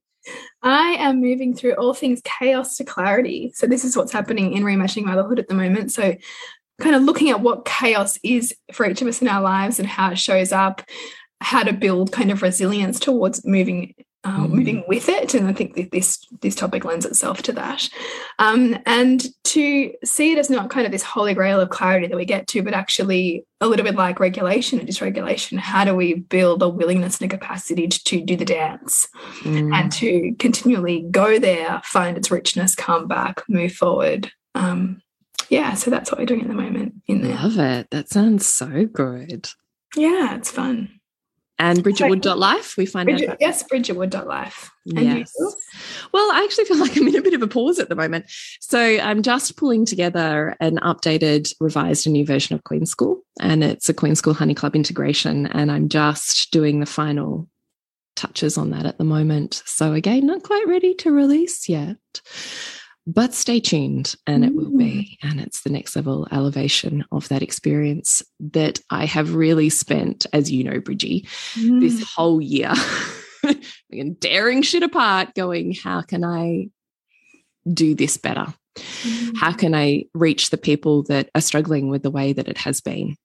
I am moving through all things chaos to clarity. So this is what's happening in reimagining motherhood at the moment. So kind of looking at what chaos is for each of us in our lives and how it shows up, how to build kind of resilience towards moving uh, mm. moving with it. And I think this this topic lends itself to that. Um, and to see it as not kind of this holy grail of clarity that we get to, but actually a little bit like regulation and dysregulation. How do we build a willingness and a capacity to, to do the dance mm. and to continually go there, find its richness, come back, move forward. Um, yeah, so that's what we're doing at the moment in there. Love it. That sounds so good. Yeah, it's fun. And bridgetwood.life, we find Bridget, out. Yes, bridgetwood.life. Yes. Well, I actually feel (laughs) like I'm in a bit of a pause at the moment. So I'm just pulling together an updated, revised, and new version of Queen School. And it's a Queen School Honey Club integration. And I'm just doing the final touches on that at the moment. So again, not quite ready to release yet but stay tuned and it will be. Mm. And it's the next level elevation of that experience that I have really spent, as you know, Bridgie, mm. this whole year (laughs) tearing shit apart, going, how can I do this better? Mm. How can I reach the people that are struggling with the way that it has been?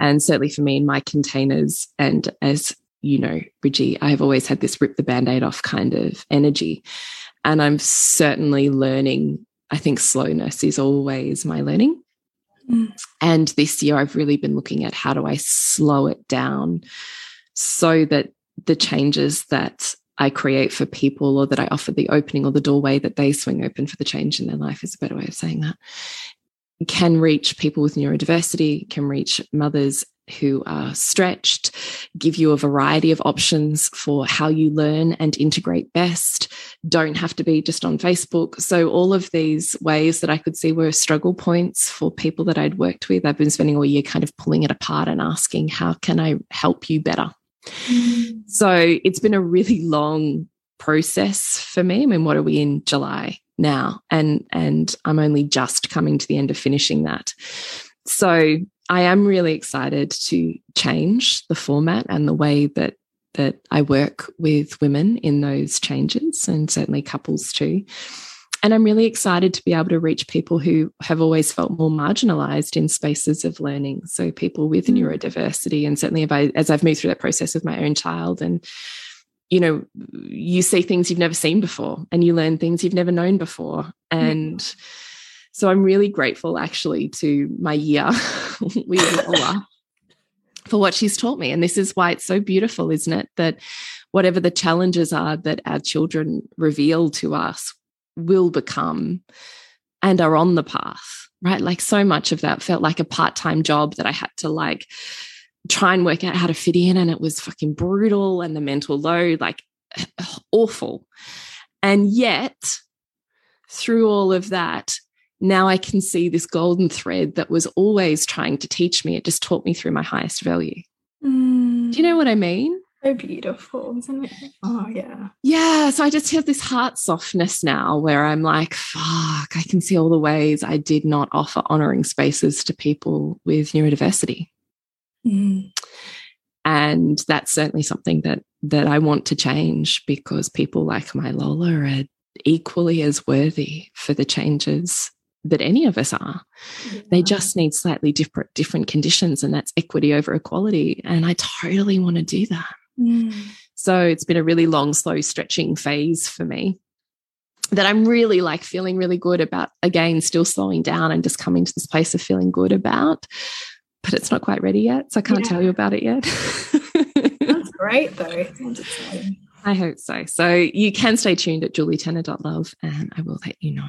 And certainly for me in my containers, and as you know, Bridgie, I have always had this rip the band aid off kind of energy. And I'm certainly learning. I think slowness is always my learning. Mm. And this year, I've really been looking at how do I slow it down so that the changes that I create for people or that I offer the opening or the doorway that they swing open for the change in their life is a better way of saying that can reach people with neurodiversity, can reach mothers who are stretched, give you a variety of options for how you learn and integrate best, don't have to be just on Facebook. So, all of these ways that I could see were struggle points for people that I'd worked with, I've been spending all year kind of pulling it apart and asking, how can I help you better? Mm. So, it's been a really long process for me. I mean, what are we in July? now and and I'm only just coming to the end of finishing that. So I am really excited to change the format and the way that that I work with women in those changes and certainly couples too. And I'm really excited to be able to reach people who have always felt more marginalized in spaces of learning. So, people with mm. neurodiversity, and certainly as I've moved through that process with my own child and you know you see things you've never seen before and you learn things you've never known before and mm. So i'm really grateful actually to my year (laughs) with Lola for what she's taught me. And this is why it's so beautiful isn't it that whatever the challenges are that our children reveal to us will become and are on the path right? Like so much of that felt like a part-time job that i had to like try and work out how to fit in and it was fucking brutal and the mental load like (clears throat) awful. And yet through all of that now i can see this golden thread that was always trying to teach me. It just taught me through my highest value. Mm. do you know what i mean? So beautiful isn't it? Oh yeah. Yeah so i just have this heart softness now where i'm like fuck i can see all the ways i did not offer honoring spaces to people with neurodiversity. Mm. And that's certainly something that that I want to change because people like my Lola are equally as worthy for the changes that any of us are. Yeah. They just need slightly different different conditions, and that's equity over equality. And I totally want to do that. Mm. So it's been a really long, slow stretching phase for me that I'm really like feeling really good about again, still slowing down and just coming to this place of feeling good about but it's not quite ready yet. So I can't yeah. tell you about it yet. That's (laughs) great, though. Sounds exciting. I hope so. So you can stay tuned at julietenner.love and I will let you know.